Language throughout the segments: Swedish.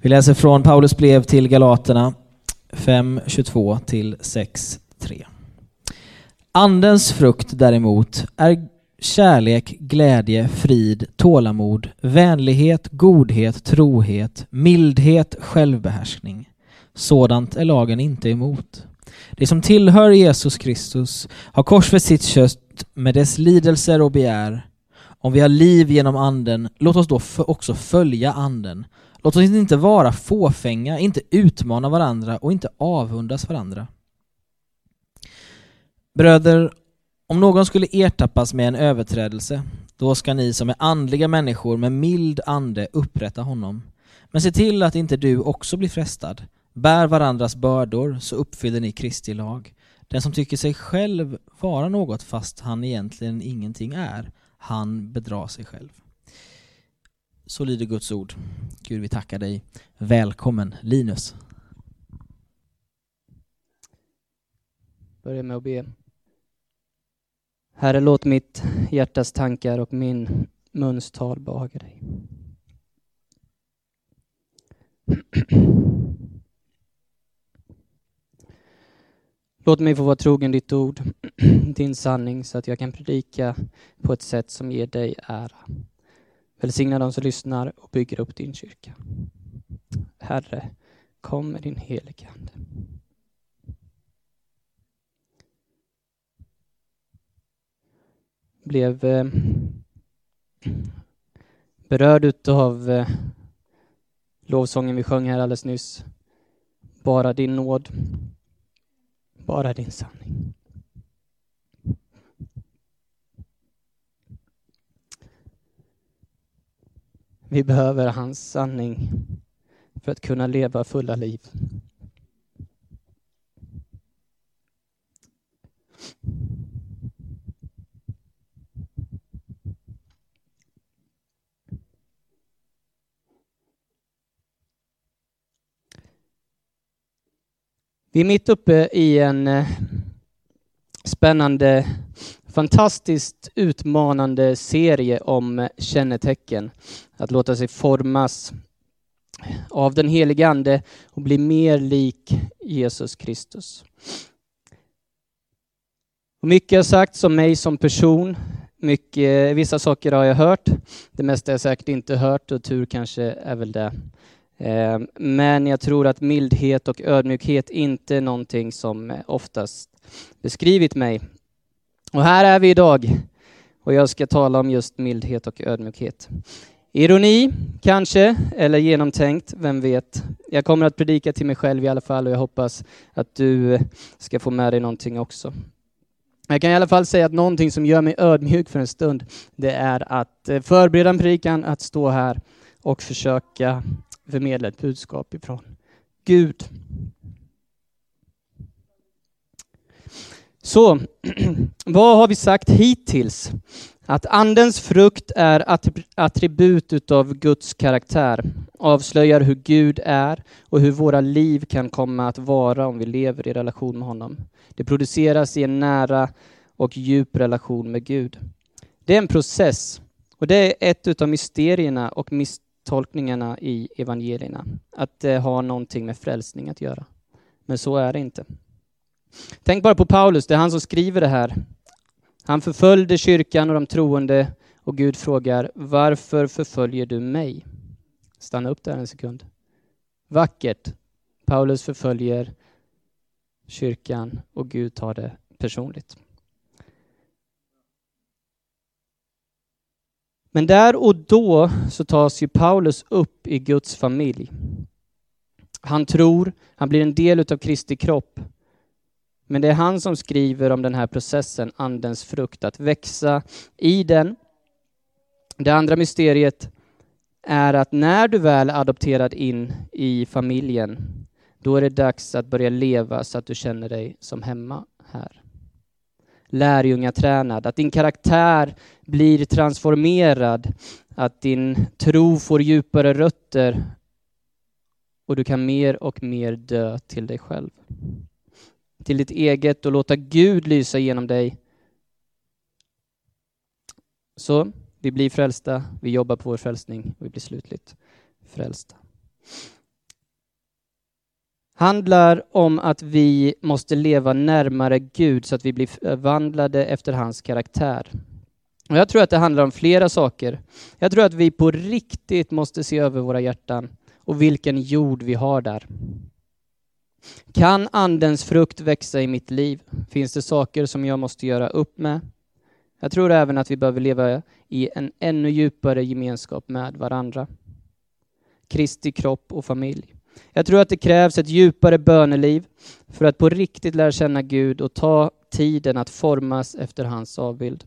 Vi läser från Paulus brev till Galaterna 5.22 till 6.3. Andens frukt däremot är kärlek, glädje, frid, tålamod, vänlighet, godhet, trohet, mildhet, självbehärskning. Sådant är lagen inte emot. Det som tillhör Jesus Kristus har korsfäst sitt kött med dess lidelser och begär. Om vi har liv genom anden, låt oss då också följa anden. Låt oss inte vara fåfänga, inte utmana varandra och inte avundas varandra. Bröder, om någon skulle ertappas med en överträdelse, då ska ni som är andliga människor med mild ande upprätta honom. Men se till att inte du också blir frestad. Bär varandras bördor, så uppfyller ni Kristi lag. Den som tycker sig själv vara något fast han egentligen ingenting är, han bedrar sig själv. Så lyder Guds ord. Gud, vi tackar dig. Välkommen, Linus. Börja med att be. Herre, låt mitt hjärtas tankar och min muns tal behaga dig. Låt mig få vara trogen ditt ord, din sanning, så att jag kan predika på ett sätt som ger dig ära. Välsigna dem som lyssnar och bygger upp din kyrka. Herre, kom med din helige Ande. Blev eh, berörd av eh, lovsången vi sjöng här alldeles nyss. Bara din nåd, bara din sanning. Vi behöver hans sanning för att kunna leva fulla liv. Vi är mitt uppe i en eh, spännande, fantastiskt utmanande serie om kännetecken. Att låta sig formas av den helige Ande och bli mer lik Jesus Kristus. mycket har sagts om mig som person. Mycket, vissa saker har jag hört. Det mesta har jag säkert inte hört och tur kanske är väl det. Eh, men jag tror att mildhet och ödmjukhet inte är någonting som oftast beskrivit mig. Och här är vi idag och jag ska tala om just mildhet och ödmjukhet. Ironi, kanske, eller genomtänkt, vem vet. Jag kommer att predika till mig själv i alla fall och jag hoppas att du ska få med dig någonting också. Jag kan i alla fall säga att någonting som gör mig ödmjuk för en stund, det är att eh, förbereda en predikan, att stå här och försöka förmedla ett budskap ifrån Gud. Så, vad har vi sagt hittills? Att Andens frukt är attribut utav Guds karaktär, avslöjar hur Gud är och hur våra liv kan komma att vara om vi lever i relation med honom. Det produceras i en nära och djup relation med Gud. Det är en process och det är ett utav mysterierna och misstolkningarna i evangelierna, att det har någonting med frälsning att göra. Men så är det inte. Tänk bara på Paulus, det är han som skriver det här han förföljde kyrkan och de troende och Gud frågar, varför förföljer du mig? Stanna upp där en sekund. Vackert. Paulus förföljer kyrkan och Gud tar det personligt. Men där och då så tas ju Paulus upp i Guds familj. Han tror, han blir en del av Kristi kropp men det är han som skriver om den här processen, andens frukt, att växa i den. Det andra mysteriet är att när du väl är adopterad in i familjen, då är det dags att börja leva så att du känner dig som hemma här. Lärjungatränad, att din karaktär blir transformerad, att din tro får djupare rötter och du kan mer och mer dö till dig själv till ditt eget och låta Gud lysa genom dig. Så vi blir frälsta, vi jobbar på vår frälsning och vi blir slutligt frälsta. handlar om att vi måste leva närmare Gud så att vi blir förvandlade efter hans karaktär. Och jag tror att det handlar om flera saker. Jag tror att vi på riktigt måste se över våra hjärtan och vilken jord vi har där. Kan andens frukt växa i mitt liv? Finns det saker som jag måste göra upp med? Jag tror även att vi behöver leva i en ännu djupare gemenskap med varandra. Kristi kropp och familj. Jag tror att det krävs ett djupare böneliv för att på riktigt lära känna Gud och ta tiden att formas efter hans avbild.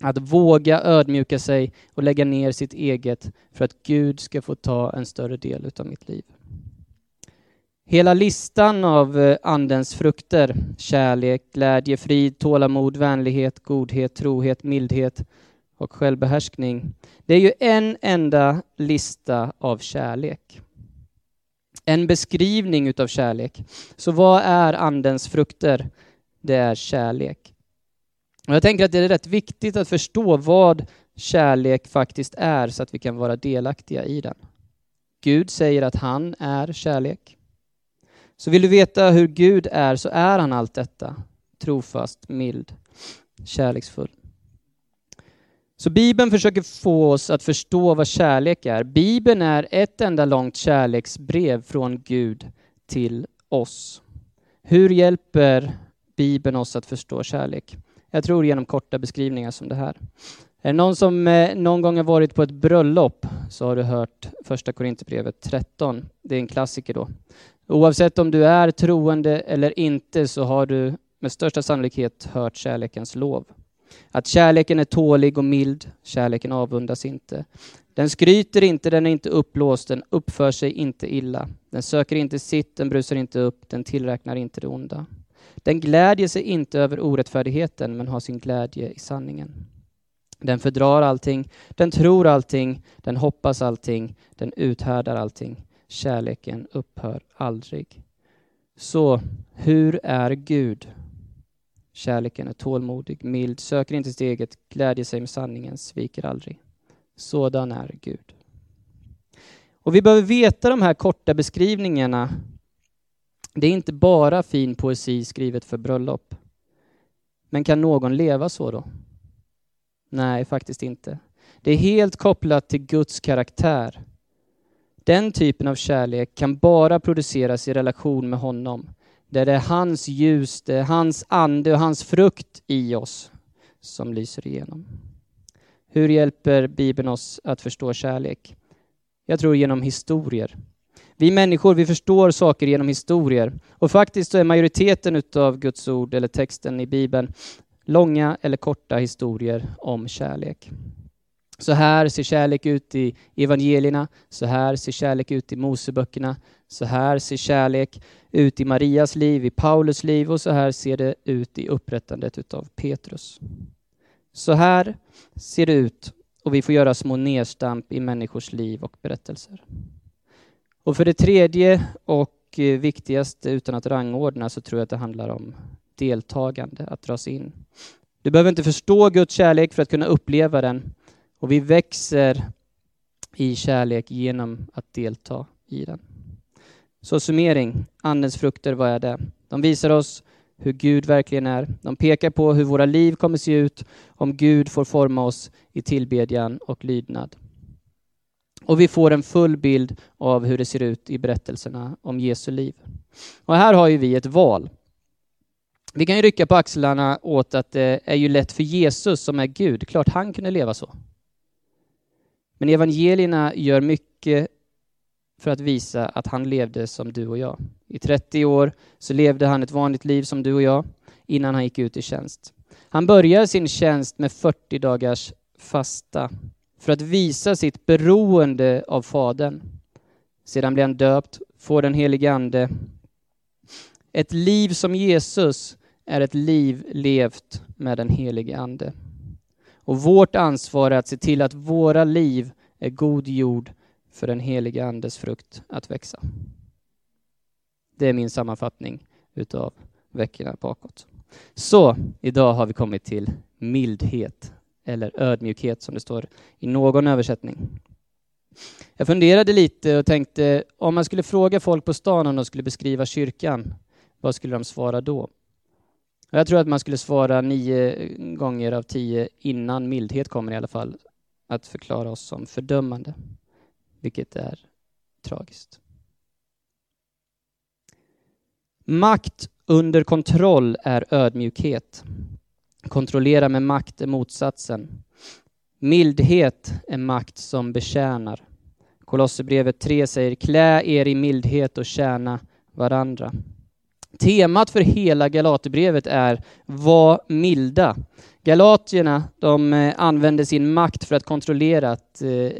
Att våga ödmjuka sig och lägga ner sitt eget för att Gud ska få ta en större del av mitt liv. Hela listan av eh, Andens frukter, kärlek, glädje, frid, tålamod, vänlighet, godhet, trohet, mildhet och självbehärskning. Det är ju en enda lista av kärlek. En beskrivning utav kärlek. Så vad är Andens frukter? Det är kärlek. Och jag tänker att det är rätt viktigt att förstå vad kärlek faktiskt är så att vi kan vara delaktiga i den. Gud säger att han är kärlek. Så vill du veta hur Gud är så är han allt detta. Trofast, mild, kärleksfull. Så Bibeln försöker få oss att förstå vad kärlek är. Bibeln är ett enda långt kärleksbrev från Gud till oss. Hur hjälper Bibeln oss att förstå kärlek? Jag tror genom korta beskrivningar som det här. Är det någon som eh, någon gång har varit på ett bröllop så har du hört första Korinthierbrevet 13. Det är en klassiker då. Oavsett om du är troende eller inte så har du med största sannolikhet hört kärlekens lov. Att kärleken är tålig och mild, kärleken avundas inte. Den skryter inte, den är inte uppblåst, den uppför sig inte illa. Den söker inte sitt, den brusar inte upp, den tillräknar inte det onda. Den glädjer sig inte över orättfärdigheten, men har sin glädje i sanningen. Den fördrar allting, den tror allting, den hoppas allting, den uthärdar allting. Kärleken upphör aldrig. Så, hur är Gud? Kärleken är tålmodig, mild, söker inte sitt eget, glädjer sig med sanningen, sviker aldrig. Sådan är Gud. Och vi behöver veta de här korta beskrivningarna. Det är inte bara fin poesi skrivet för bröllop. Men kan någon leva så då? Nej, faktiskt inte. Det är helt kopplat till Guds karaktär. Den typen av kärlek kan bara produceras i relation med honom. Där det är hans ljus, det är hans ande och hans frukt i oss som lyser igenom. Hur hjälper Bibeln oss att förstå kärlek? Jag tror genom historier. Vi människor, vi förstår saker genom historier. Och faktiskt så är majoriteten utav Guds ord, eller texten i Bibeln, långa eller korta historier om kärlek. Så här ser kärlek ut i evangelierna, så här ser kärlek ut i Moseböckerna, så här ser kärlek ut i Marias liv, i Paulus liv och så här ser det ut i upprättandet utav Petrus. Så här ser det ut och vi får göra små nedstamp i människors liv och berättelser. Och för det tredje och eh, viktigaste utan att rangordna så tror jag att det handlar om deltagande, att dras in. Du behöver inte förstå Guds kärlek för att kunna uppleva den. Och vi växer i kärlek genom att delta i den. Så summering, Andens frukter, vad är det? De visar oss hur Gud verkligen är. De pekar på hur våra liv kommer se ut om Gud får forma oss i tillbedjan och lydnad. Och vi får en full bild av hur det ser ut i berättelserna om Jesu liv. Och här har ju vi ett val. Vi kan ju rycka på axlarna åt att det är ju lätt för Jesus som är Gud. Klart han kunde leva så. Men evangelierna gör mycket för att visa att han levde som du och jag. I 30 år så levde han ett vanligt liv som du och jag innan han gick ut i tjänst. Han började sin tjänst med 40 dagars fasta för att visa sitt beroende av Fadern. Sedan blir han döpt, får den helige Ande. Ett liv som Jesus är ett liv levt med den helige Ande. Och vårt ansvar är att se till att våra liv är god jord för den helige Andes frukt att växa. Det är min sammanfattning utav veckorna bakåt. Så idag har vi kommit till mildhet eller ödmjukhet som det står i någon översättning. Jag funderade lite och tänkte om man skulle fråga folk på stan om de skulle beskriva kyrkan, vad skulle de svara då? Jag tror att man skulle svara nio gånger av tio innan mildhet kommer i alla fall, att förklara oss som fördömande, vilket är tragiskt. Makt under kontroll är ödmjukhet. Kontrollera med makt är motsatsen. Mildhet är makt som betjänar. Kolosserbrevet 3 säger klä er i mildhet och tjäna varandra. Temat för hela Galaterbrevet är var milda. Galatierna de eh, använde sin makt för att kontrollera, att eh,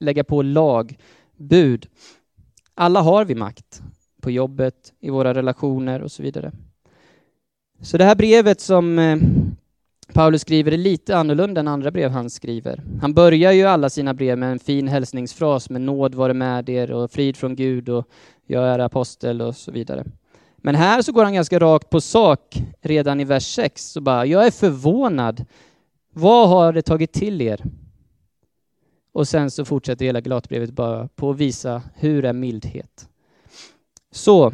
lägga på lag, bud. Alla har vi makt på jobbet, i våra relationer och så vidare. Så det här brevet som eh, Paulus skriver är lite annorlunda än andra brev han skriver. Han börjar ju alla sina brev med en fin hälsningsfras med nåd vare med er och frid från Gud och jag är apostel och så vidare. Men här så går han ganska rakt på sak redan i vers 6 och bara, jag är förvånad. Vad har det tagit till er? Och sen så fortsätter hela glatbrevet bara på att visa hur är mildhet. Så,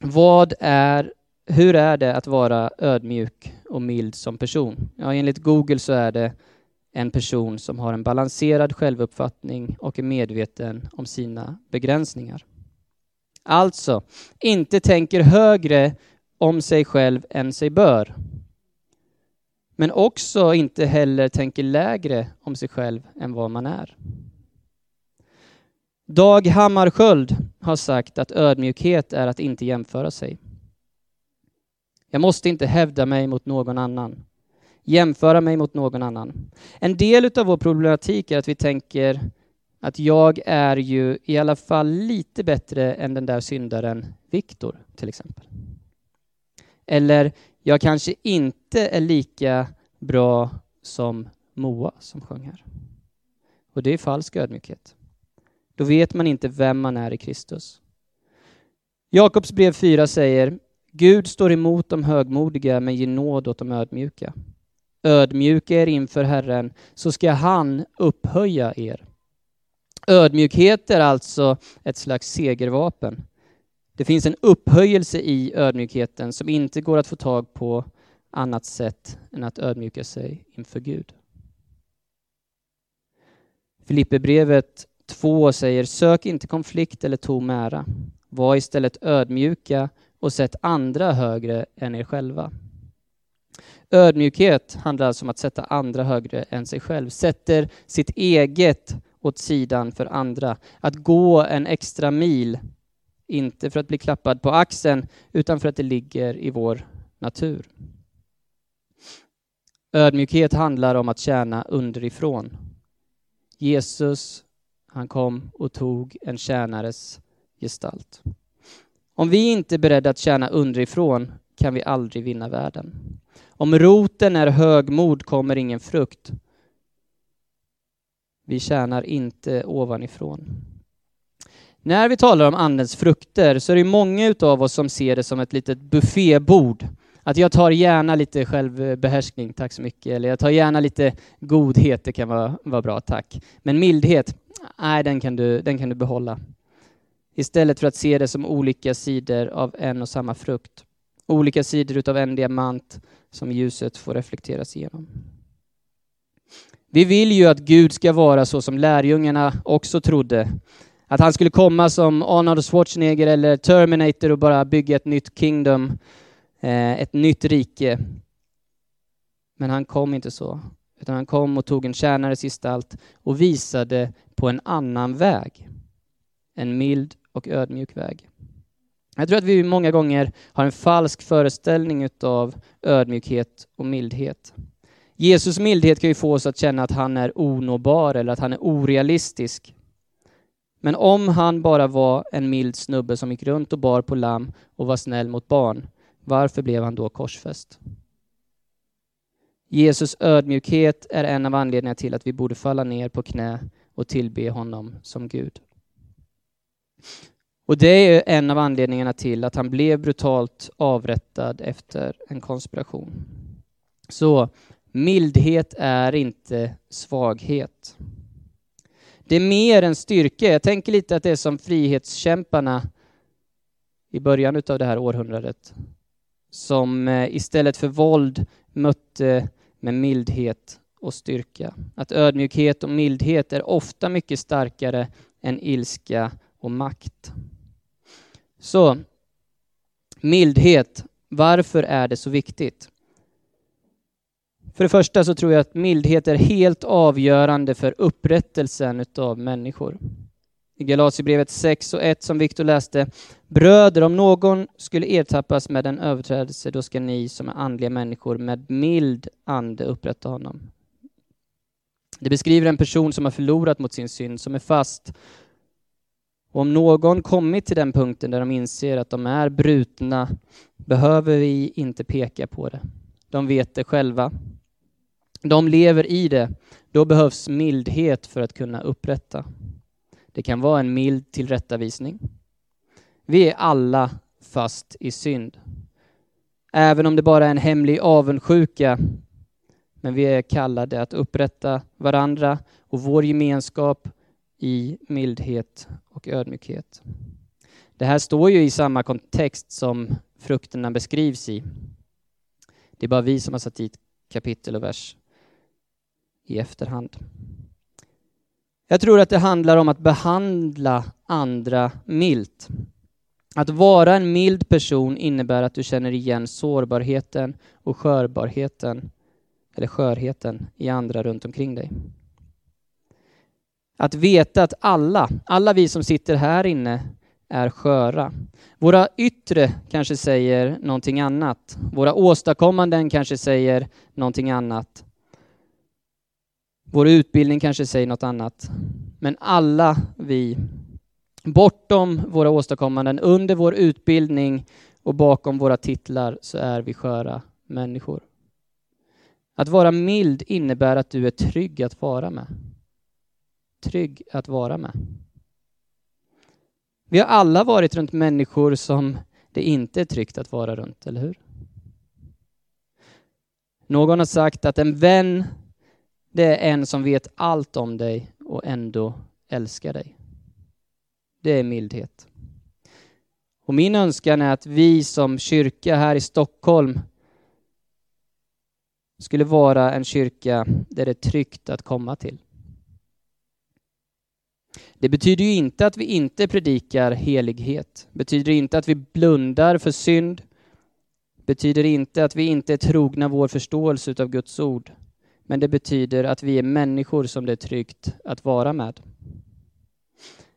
vad är, hur är det att vara ödmjuk och mild som person? Ja, enligt Google så är det en person som har en balanserad självuppfattning och är medveten om sina begränsningar. Alltså, inte tänker högre om sig själv än sig bör. Men också inte heller tänker lägre om sig själv än vad man är. Dag Hammarskjöld har sagt att ödmjukhet är att inte jämföra sig. Jag måste inte hävda mig mot någon annan, jämföra mig mot någon annan. En del av vår problematik är att vi tänker att jag är ju i alla fall lite bättre än den där syndaren Viktor, till exempel. Eller jag kanske inte är lika bra som Moa som sjöng här. Och det är falsk ödmjukhet. Då vet man inte vem man är i Kristus. Jakobs brev 4 säger Gud står emot de högmodiga men ger nåd åt de ödmjuka. Ödmjuka er inför Herren så ska han upphöja er. Ödmjukhet är alltså ett slags segervapen. Det finns en upphöjelse i ödmjukheten som inte går att få tag på annat sätt än att ödmjuka sig inför Gud. Filipperbrevet 2 säger sök inte konflikt eller tom ära. Var istället ödmjuka och sätt andra högre än er själva. Ödmjukhet handlar alltså om att sätta andra högre än sig själv. Sätter sitt eget åt sidan för andra. Att gå en extra mil, inte för att bli klappad på axeln, utan för att det ligger i vår natur. Ödmjukhet handlar om att tjäna underifrån. Jesus, han kom och tog en tjänares gestalt. Om vi inte är beredda att tjäna underifrån kan vi aldrig vinna världen. Om roten är högmod kommer ingen frukt. Vi tjänar inte ovanifrån. När vi talar om andens frukter så är det många av oss som ser det som ett litet buffébord. Att jag tar gärna lite självbehärskning, tack så mycket. Eller jag tar gärna lite godhet, det kan vara, vara bra, tack. Men mildhet, nej den kan, du, den kan du behålla. Istället för att se det som olika sidor av en och samma frukt. Olika sidor utav en diamant som ljuset får reflekteras igenom. Vi vill ju att Gud ska vara så som lärjungarna också trodde. Att han skulle komma som Arnold Schwarzenegger eller Terminator och bara bygga ett nytt kingdom, eh, ett nytt rike. Men han kom inte så, utan han kom och tog en tjänares gestalt och visade på en annan väg. En mild och ödmjuk väg. Jag tror att vi många gånger har en falsk föreställning av ödmjukhet och mildhet. Jesus mildhet kan ju få oss att känna att han är onåbar eller att han är orealistisk. Men om han bara var en mild snubbe som gick runt och bar på lamm och var snäll mot barn, varför blev han då korsfäst? Jesus ödmjukhet är en av anledningarna till att vi borde falla ner på knä och tillbe honom som Gud. Och det är en av anledningarna till att han blev brutalt avrättad efter en konspiration. Så Mildhet är inte svaghet. Det är mer än styrka. Jag tänker lite att det är som frihetskämparna i början av det här århundradet som eh, istället för våld mötte med mildhet och styrka. Att ödmjukhet och mildhet är ofta mycket starkare än ilska och makt. Så, mildhet. Varför är det så viktigt? För det första så tror jag att mildhet är helt avgörande för upprättelsen av människor. I Galaterbrevet 6 och 1 som Viktor läste. Bröder, om någon skulle ertappas med en överträdelse, då ska ni som är andliga människor med mild ande upprätta honom. Det beskriver en person som har förlorat mot sin synd, som är fast. Och om någon kommit till den punkten där de inser att de är brutna behöver vi inte peka på det. De vet det själva. De lever i det. Då behövs mildhet för att kunna upprätta. Det kan vara en mild tillrättavisning. Vi är alla fast i synd. Även om det bara är en hemlig avundsjuka, men vi är kallade att upprätta varandra och vår gemenskap i mildhet och ödmjukhet. Det här står ju i samma kontext som frukterna beskrivs i. Det är bara vi som har satt dit kapitel och vers i efterhand. Jag tror att det handlar om att behandla andra milt. Att vara en mild person innebär att du känner igen sårbarheten och skörbarheten, eller skörheten, i andra runt omkring dig. Att veta att alla, alla vi som sitter här inne är sköra. Våra yttre kanske säger någonting annat. Våra åstadkommanden kanske säger någonting annat. Vår utbildning kanske säger något annat. Men alla vi, bortom våra åstadkommanden, under vår utbildning och bakom våra titlar så är vi sköra människor. Att vara mild innebär att du är trygg att vara med. Trygg att vara med. Vi har alla varit runt människor som det inte är tryggt att vara runt, eller hur? Någon har sagt att en vän det är en som vet allt om dig och ändå älskar dig. Det är mildhet. Och min önskan är att vi som kyrka här i Stockholm skulle vara en kyrka där det är tryggt att komma till. Det betyder ju inte att vi inte predikar helighet. Betyder inte att vi blundar för synd. Betyder inte att vi inte är trogna vår förståelse av Guds ord men det betyder att vi är människor som det är tryggt att vara med.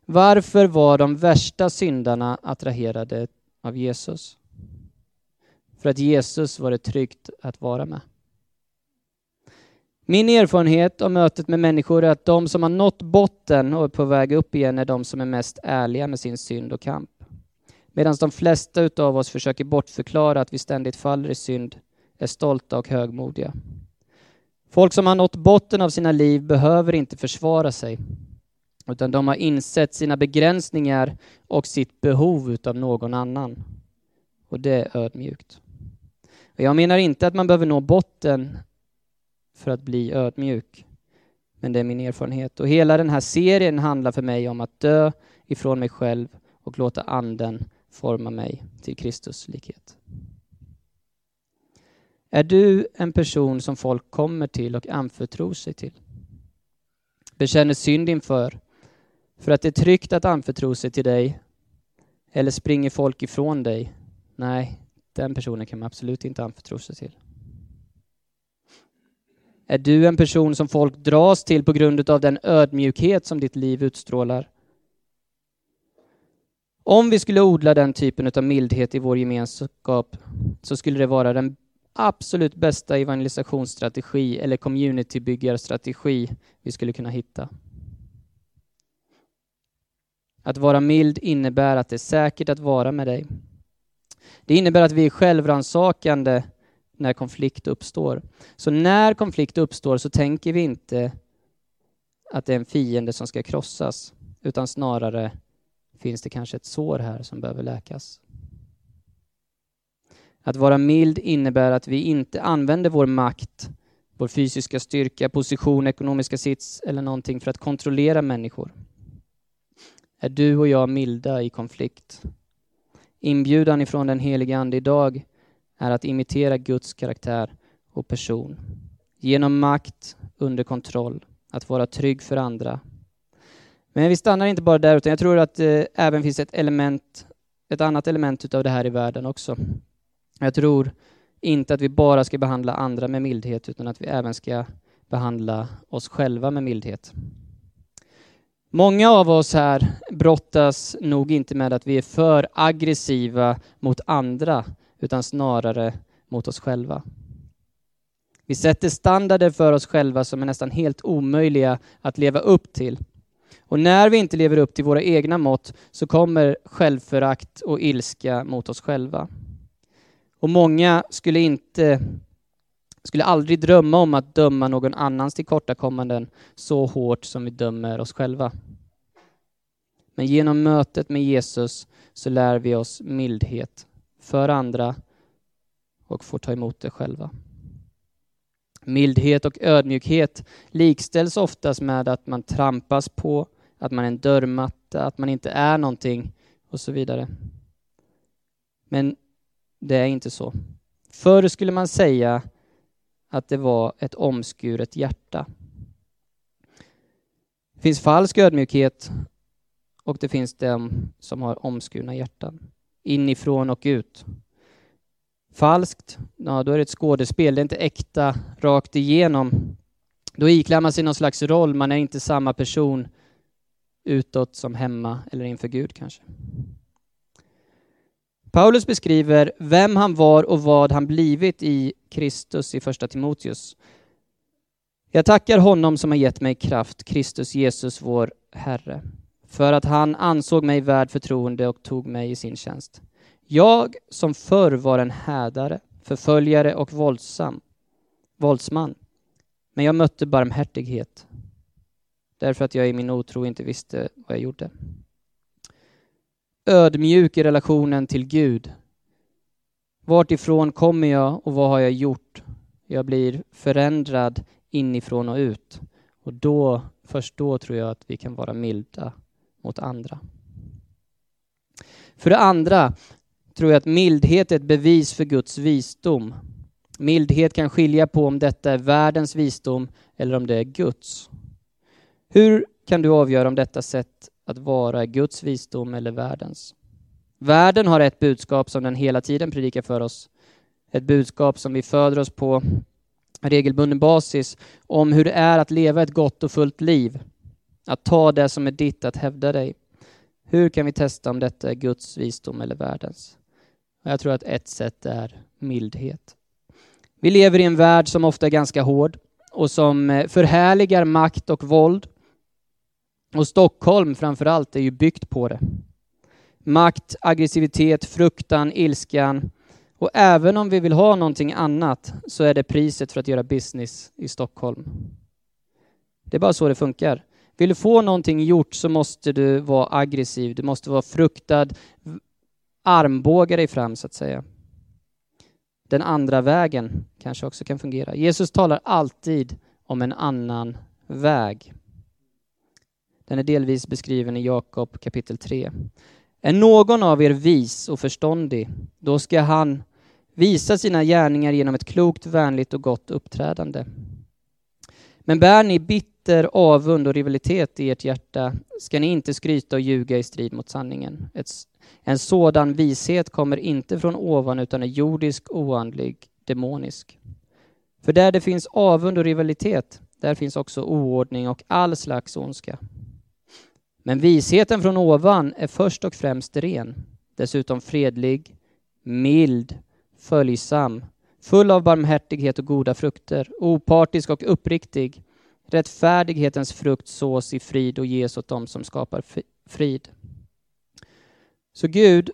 Varför var de värsta syndarna attraherade av Jesus? För att Jesus var det tryggt att vara med. Min erfarenhet av mötet med människor är att de som har nått botten och är på väg upp igen är de som är mest ärliga med sin synd och kamp. Medan de flesta av oss försöker bortförklara att vi ständigt faller i synd, är stolta och högmodiga. Folk som har nått botten av sina liv behöver inte försvara sig, utan de har insett sina begränsningar och sitt behov av någon annan. Och det är ödmjukt. Jag menar inte att man behöver nå botten för att bli ödmjuk, men det är min erfarenhet. Och hela den här serien handlar för mig om att dö ifrån mig själv och låta anden forma mig till Kristus likhet. Är du en person som folk kommer till och anförtror sig till? Bekänner synd inför, för att det är tryggt att anförtro sig till dig? Eller springer folk ifrån dig? Nej, den personen kan man absolut inte anförtro sig till. Är du en person som folk dras till på grund av den ödmjukhet som ditt liv utstrålar? Om vi skulle odla den typen av mildhet i vår gemenskap så skulle det vara den absolut bästa evangelisationsstrategi eller communitybyggarstrategi vi skulle kunna hitta. Att vara mild innebär att det är säkert att vara med dig. Det innebär att vi är självransakande när konflikt uppstår. Så när konflikt uppstår så tänker vi inte att det är en fiende som ska krossas, utan snarare finns det kanske ett sår här som behöver läkas. Att vara mild innebär att vi inte använder vår makt vår fysiska styrka, position, ekonomiska sits eller någonting för att kontrollera människor. Är du och jag milda i konflikt? Inbjudan ifrån den helige Ande idag är att imitera Guds karaktär och person. Genom makt, under kontroll, att vara trygg för andra. Men vi stannar inte bara där, utan jag tror att det även finns ett element, ett annat element utav det här i världen också. Jag tror inte att vi bara ska behandla andra med mildhet, utan att vi även ska behandla oss själva med mildhet. Många av oss här brottas nog inte med att vi är för aggressiva mot andra, utan snarare mot oss själva. Vi sätter standarder för oss själva som är nästan helt omöjliga att leva upp till. Och när vi inte lever upp till våra egna mått så kommer självförakt och ilska mot oss själva. Och många skulle inte skulle aldrig drömma om att döma någon annans tillkortakommanden så hårt som vi dömer oss själva. Men genom mötet med Jesus så lär vi oss mildhet för andra och får ta emot det själva. Mildhet och ödmjukhet likställs oftast med att man trampas på, att man är en dörrmatta, att man inte är någonting och så vidare. Men det är inte så. Förr skulle man säga att det var ett omskuret hjärta. Det finns falsk ödmjukhet och det finns de som har omskurna hjärtan, inifrån och ut. Falskt, ja, då är det ett skådespel, det är inte äkta rakt igenom. Då iklär man sig någon slags roll, man är inte samma person utåt som hemma eller inför Gud kanske. Paulus beskriver vem han var och vad han blivit i Kristus i första Timoteus. Jag tackar honom som har gett mig kraft, Kristus Jesus vår Herre, för att han ansåg mig värd förtroende och tog mig i sin tjänst. Jag som förr var en hädare, förföljare och våldsam, våldsman, men jag mötte barmhärtighet därför att jag i min otro inte visste vad jag gjorde. Ödmjuk i relationen till Gud. Vart ifrån kommer jag och vad har jag gjort? Jag blir förändrad inifrån och ut. Och då, först då tror jag att vi kan vara milda mot andra. För det andra tror jag att mildhet är ett bevis för Guds visdom. Mildhet kan skilja på om detta är världens visdom eller om det är Guds. Hur kan du avgöra om detta sätt att vara Guds visdom eller världens? Världen har ett budskap som den hela tiden predikar för oss. Ett budskap som vi föder oss på regelbunden basis om hur det är att leva ett gott och fullt liv. Att ta det som är ditt, att hävda dig. Hur kan vi testa om detta är Guds visdom eller världens? Jag tror att ett sätt är mildhet. Vi lever i en värld som ofta är ganska hård och som eh, förhärligar makt och våld. Och Stockholm framför allt är ju byggt på det. Makt, aggressivitet, fruktan, ilskan. Och även om vi vill ha någonting annat så är det priset för att göra business i Stockholm. Det är bara så det funkar. Vill du få någonting gjort så måste du vara aggressiv, du måste vara fruktad, armbåga dig fram så att säga. Den andra vägen kanske också kan fungera. Jesus talar alltid om en annan väg. Den är delvis beskriven i Jakob kapitel 3. Är någon av er vis och förståndig, då ska han visa sina gärningar genom ett klokt, vänligt och gott uppträdande. Men bär ni bitter avund och rivalitet i ert hjärta ska ni inte skryta och ljuga i strid mot sanningen. Ett, en sådan vishet kommer inte från ovan utan är jordisk, oandlig, demonisk. För där det finns avund och rivalitet, där finns också oordning och all slags ondska. Men visheten från ovan är först och främst ren, dessutom fredlig, mild, följsam, full av barmhärtighet och goda frukter, opartisk och uppriktig. Rättfärdighetens frukt sås i frid och ges åt dem som skapar frid. Så Gud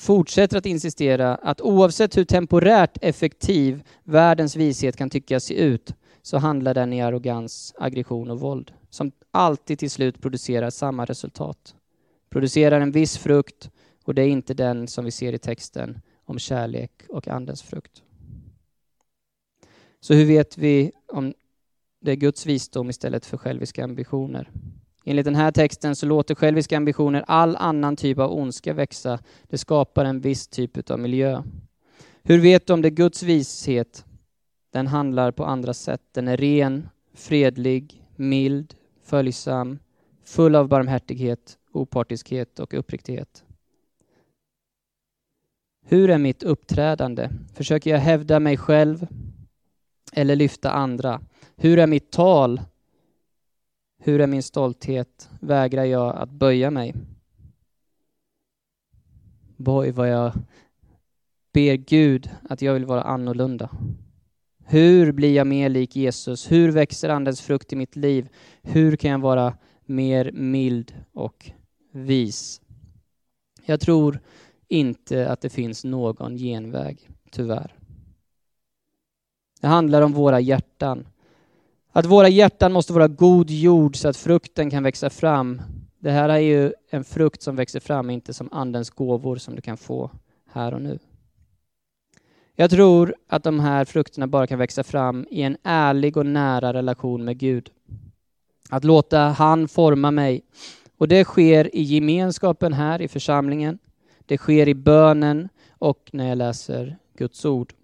fortsätter att insistera att oavsett hur temporärt effektiv världens vishet kan tyckas se ut så handlar den i arrogans, aggression och våld som alltid till slut producerar samma resultat. Producerar en viss frukt och det är inte den som vi ser i texten om kärlek och andens frukt. Så hur vet vi om det är Guds visdom istället för själviska ambitioner? Enligt den här texten så låter själviska ambitioner all annan typ av ondska växa. Det skapar en viss typ av miljö. Hur vet du om det är Guds vishet? Den handlar på andra sätt. Den är ren, fredlig, mild, följsam, full av barmhärtighet, opartiskhet och uppriktighet. Hur är mitt uppträdande? Försöker jag hävda mig själv eller lyfta andra? Hur är mitt tal? Hur är min stolthet? Vägrar jag att böja mig? Boy, vad jag ber Gud att jag vill vara annorlunda. Hur blir jag mer lik Jesus? Hur växer Andens frukt i mitt liv? Hur kan jag vara mer mild och vis? Jag tror inte att det finns någon genväg, tyvärr. Det handlar om våra hjärtan. Att våra hjärtan måste vara god jord så att frukten kan växa fram. Det här är ju en frukt som växer fram, inte som Andens gåvor som du kan få här och nu. Jag tror att de här frukterna bara kan växa fram i en ärlig och nära relation med Gud. Att låta han forma mig. Och det sker i gemenskapen här i församlingen. Det sker i bönen och när jag läser Guds ord.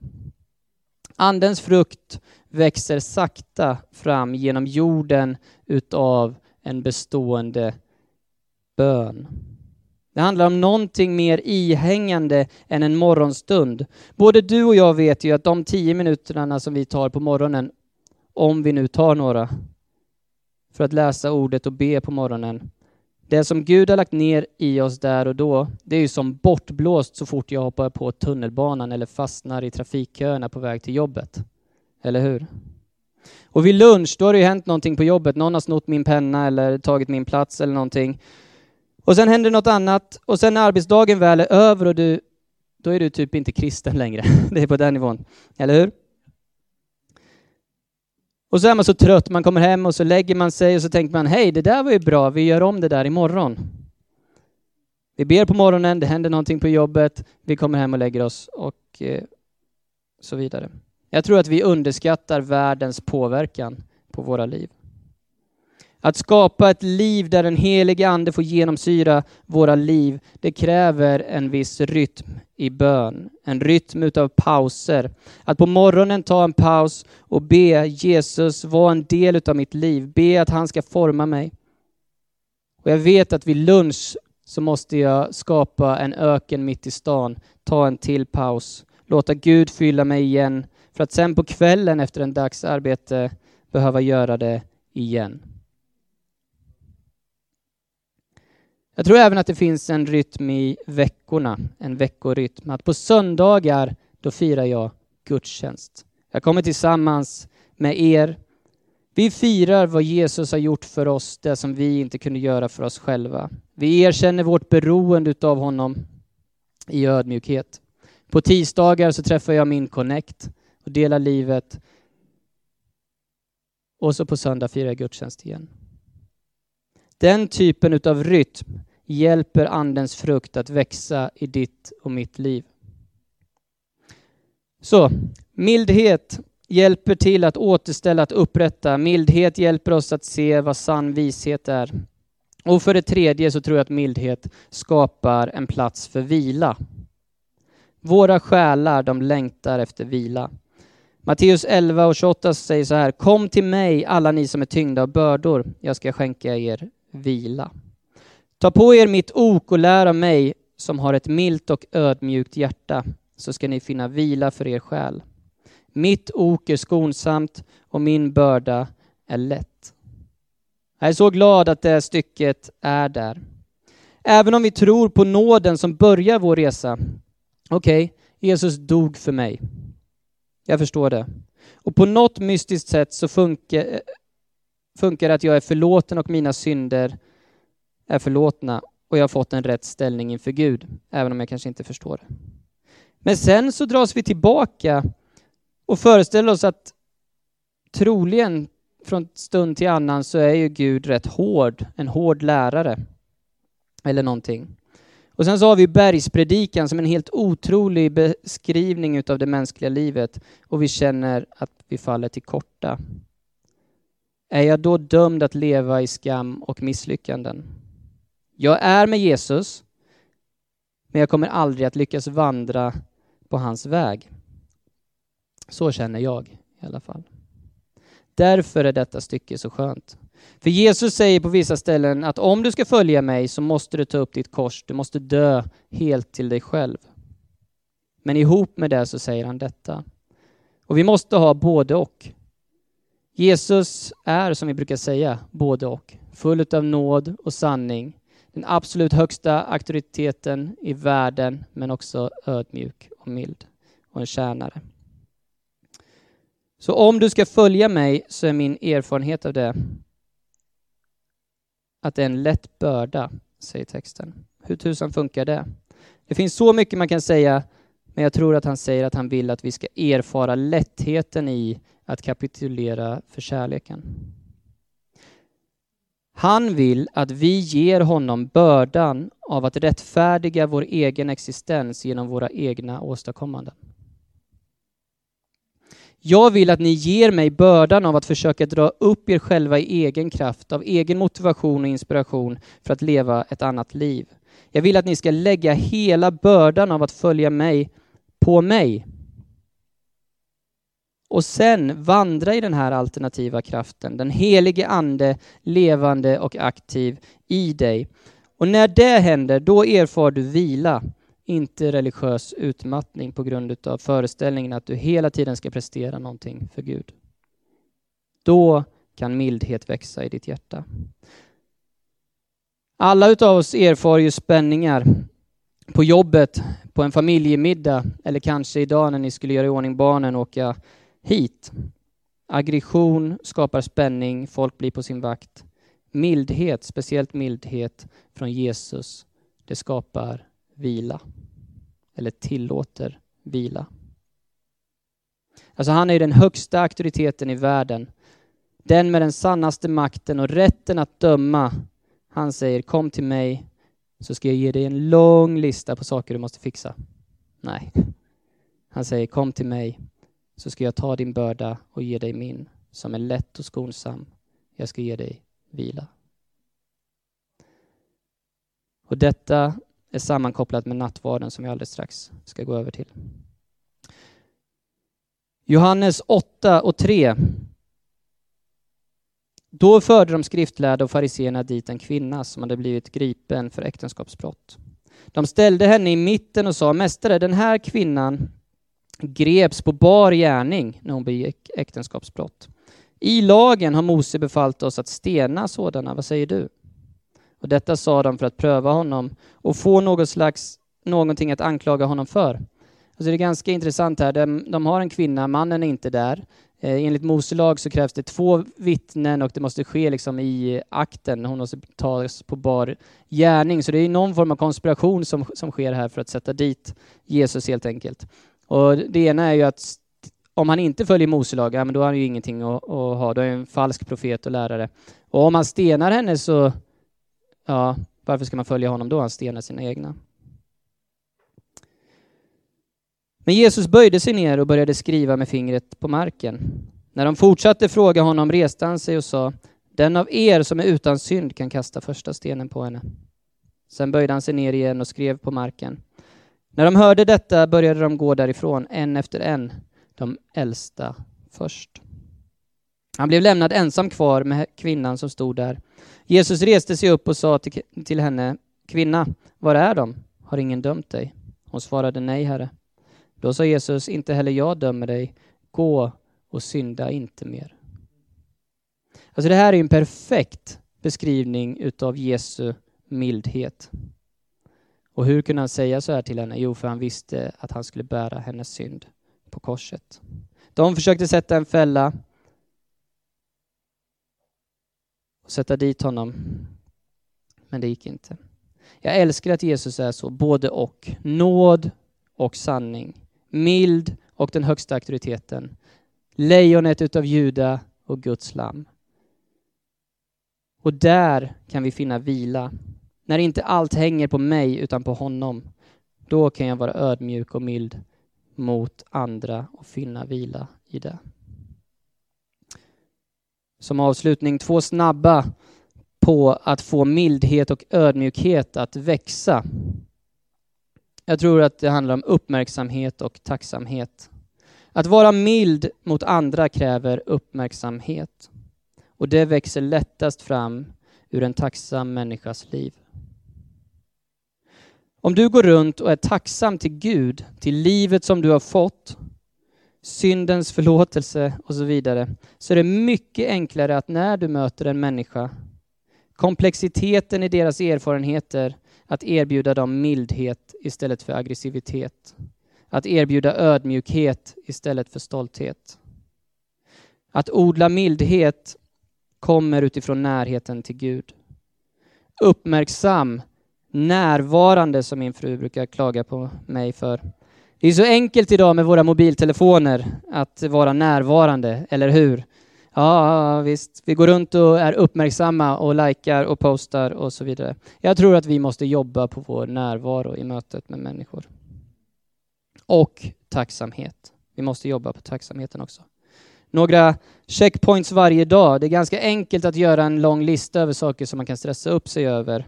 Andens frukt växer sakta fram genom jorden utav en bestående bön. Det handlar om någonting mer ihängande än en morgonstund. Både du och jag vet ju att de tio minuterna som vi tar på morgonen, om vi nu tar några, för att läsa ordet och be på morgonen. Det som Gud har lagt ner i oss där och då, det är ju som bortblåst så fort jag hoppar på tunnelbanan eller fastnar i trafikköerna på väg till jobbet. Eller hur? Och vid lunch, då har det ju hänt någonting på jobbet. Någon har snott min penna eller tagit min plats eller någonting. Och sen händer något annat och sen när arbetsdagen väl är över och du, då är du typ inte kristen längre. Det är på den nivån. Eller hur? Och så är man så trött, man kommer hem och så lägger man sig och så tänker man, hej, det där var ju bra, vi gör om det där imorgon. Vi ber på morgonen, det händer någonting på jobbet, vi kommer hem och lägger oss och eh, så vidare. Jag tror att vi underskattar världens påverkan på våra liv. Att skapa ett liv där den helige Ande får genomsyra våra liv, det kräver en viss rytm i bön. En rytm utav pauser. Att på morgonen ta en paus och be Jesus vara en del utav mitt liv. Be att han ska forma mig. Och jag vet att vid lunch så måste jag skapa en öken mitt i stan. Ta en till paus. Låta Gud fylla mig igen. För att sen på kvällen efter en dags arbete behöva göra det igen. Jag tror även att det finns en rytm i veckorna, en veckorytm. Att på söndagar, då firar jag gudstjänst. Jag kommer tillsammans med er. Vi firar vad Jesus har gjort för oss, det som vi inte kunde göra för oss själva. Vi erkänner vårt beroende av honom i ödmjukhet. På tisdagar så träffar jag min connect och delar livet. Och så på söndag firar jag gudstjänst igen. Den typen av rytm hjälper Andens frukt att växa i ditt och mitt liv. Så, mildhet hjälper till att återställa, att upprätta. Mildhet hjälper oss att se vad sann vishet är. Och för det tredje så tror jag att mildhet skapar en plats för vila. Våra själar, de längtar efter vila. Matteus 11 och 28 säger så här, Kom till mig alla ni som är tyngda av bördor, jag ska skänka er vila. Ta på er mitt ok och lär av mig som har ett milt och ödmjukt hjärta, så ska ni finna vila för er själ. Mitt ok är skonsamt och min börda är lätt. Jag är så glad att det stycket är där. Även om vi tror på nåden som börjar vår resa. Okej, okay, Jesus dog för mig. Jag förstår det. Och på något mystiskt sätt så funkar, eh, funkar det att jag är förlåten och mina synder är förlåtna och jag har fått en rätt ställning inför Gud, även om jag kanske inte förstår det. Men sen så dras vi tillbaka och föreställer oss att troligen från stund till annan så är ju Gud rätt hård, en hård lärare eller någonting. Och sen så har vi bergspredikan som en helt otrolig beskrivning utav det mänskliga livet och vi känner att vi faller till korta. Är jag då dömd att leva i skam och misslyckanden? Jag är med Jesus, men jag kommer aldrig att lyckas vandra på hans väg. Så känner jag i alla fall. Därför är detta stycke så skönt. För Jesus säger på vissa ställen att om du ska följa mig så måste du ta upp ditt kors, du måste dö helt till dig själv. Men ihop med det så säger han detta. Och vi måste ha både och. Jesus är, som vi brukar säga, både och. Full av nåd och sanning. Den absolut högsta auktoriteten i världen, men också ödmjuk och mild och en tjänare. Så om du ska följa mig så är min erfarenhet av det att det är en lätt börda, säger texten. Hur tusan funkar det? Det finns så mycket man kan säga, men jag tror att han säger att han vill att vi ska erfara lättheten i att kapitulera för kärleken. Han vill att vi ger honom bördan av att rättfärdiga vår egen existens genom våra egna åstadkommanden. Jag vill att ni ger mig bördan av att försöka dra upp er själva i egen kraft, av egen motivation och inspiration för att leva ett annat liv. Jag vill att ni ska lägga hela bördan av att följa mig på mig. Och sen vandra i den här alternativa kraften, den helige ande, levande och aktiv i dig. Och när det händer, då erfar du vila inte religiös utmattning på grund av föreställningen att du hela tiden ska prestera någonting för Gud. Då kan mildhet växa i ditt hjärta. Alla utav oss erfar ju spänningar på jobbet, på en familjemiddag eller kanske idag när ni skulle göra i ordning barnen och åka hit. Aggression skapar spänning, folk blir på sin vakt. Mildhet, speciellt mildhet från Jesus, det skapar vila. Eller tillåter vila. Alltså han är den högsta auktoriteten i världen. Den med den sannaste makten och rätten att döma. Han säger kom till mig så ska jag ge dig en lång lista på saker du måste fixa. Nej. Han säger kom till mig så ska jag ta din börda och ge dig min som är lätt och skonsam. Jag ska ge dig vila. Och detta är sammankopplat med nattvarden som jag alldeles strax ska gå över till. Johannes 8 och 3. Då förde de skriftlärda och fariseerna dit en kvinna som hade blivit gripen för äktenskapsbrott. De ställde henne i mitten och sa, Mästare, den här kvinnan greps på bar gärning när hon begick äktenskapsbrott. I lagen har Mose befallt oss att stena sådana, vad säger du? Och detta sa de för att pröva honom och få något slags, någonting att anklaga honom för. Alltså det är ganska intressant här, de, de har en kvinna, mannen är inte där. Eh, enligt Mose lag så krävs det två vittnen och det måste ske liksom i akten, hon måste tas på bar gärning. Så det är någon form av konspiration som, som sker här för att sätta dit Jesus helt enkelt. Och det ena är ju att om han inte följer Mose lag, ja, men då har han ju ingenting att, att ha, då är han en falsk profet och lärare. Och om han stenar henne så Ja, varför ska man följa honom då? Han stenar sina egna. Men Jesus böjde sig ner och började skriva med fingret på marken. När de fortsatte fråga honom reste han sig och sa, den av er som är utan synd kan kasta första stenen på henne. Sen böjde han sig ner igen och skrev på marken. När de hörde detta började de gå därifrån, en efter en, de äldsta först. Han blev lämnad ensam kvar med kvinnan som stod där. Jesus reste sig upp och sa till, till henne, kvinna, var är de? Har ingen dömt dig? Hon svarade nej, herre. Då sa Jesus, inte heller jag dömer dig. Gå och synda inte mer. Alltså det här är en perfekt beskrivning utav Jesu mildhet. Och hur kunde han säga så här till henne? Jo, för han visste att han skulle bära hennes synd på korset. De försökte sätta en fälla och sätta dit honom. Men det gick inte. Jag älskar att Jesus är så, både och. Nåd och sanning. Mild och den högsta auktoriteten. Lejonet utav Juda och Guds lamm. Och där kan vi finna vila när inte allt hänger på mig utan på honom, då kan jag vara ödmjuk och mild mot andra och finna vila i det. Som avslutning, två snabba på att få mildhet och ödmjukhet att växa. Jag tror att det handlar om uppmärksamhet och tacksamhet. Att vara mild mot andra kräver uppmärksamhet. Och det växer lättast fram ur en tacksam människas liv. Om du går runt och är tacksam till Gud, till livet som du har fått, syndens förlåtelse och så vidare, så är det mycket enklare att när du möter en människa, komplexiteten i deras erfarenheter, att erbjuda dem mildhet istället för aggressivitet. Att erbjuda ödmjukhet istället för stolthet. Att odla mildhet kommer utifrån närheten till Gud. Uppmärksam, närvarande som min fru brukar klaga på mig för. Det är så enkelt idag med våra mobiltelefoner att vara närvarande, eller hur? Ja, visst. Vi går runt och är uppmärksamma och likar och postar och så vidare. Jag tror att vi måste jobba på vår närvaro i mötet med människor. Och tacksamhet. Vi måste jobba på tacksamheten också. Några checkpoints varje dag. Det är ganska enkelt att göra en lång lista över saker som man kan stressa upp sig över.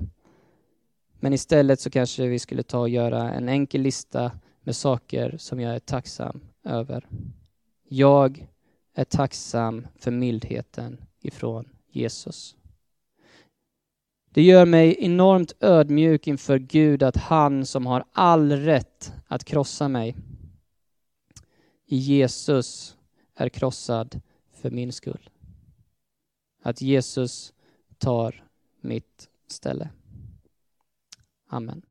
Men istället så kanske vi skulle ta och göra en enkel lista med saker som jag är tacksam över. Jag är tacksam för mildheten ifrån Jesus. Det gör mig enormt ödmjuk inför Gud att han som har all rätt att krossa mig i Jesus är krossad för min skull. Att Jesus tar mitt ställe. Amen.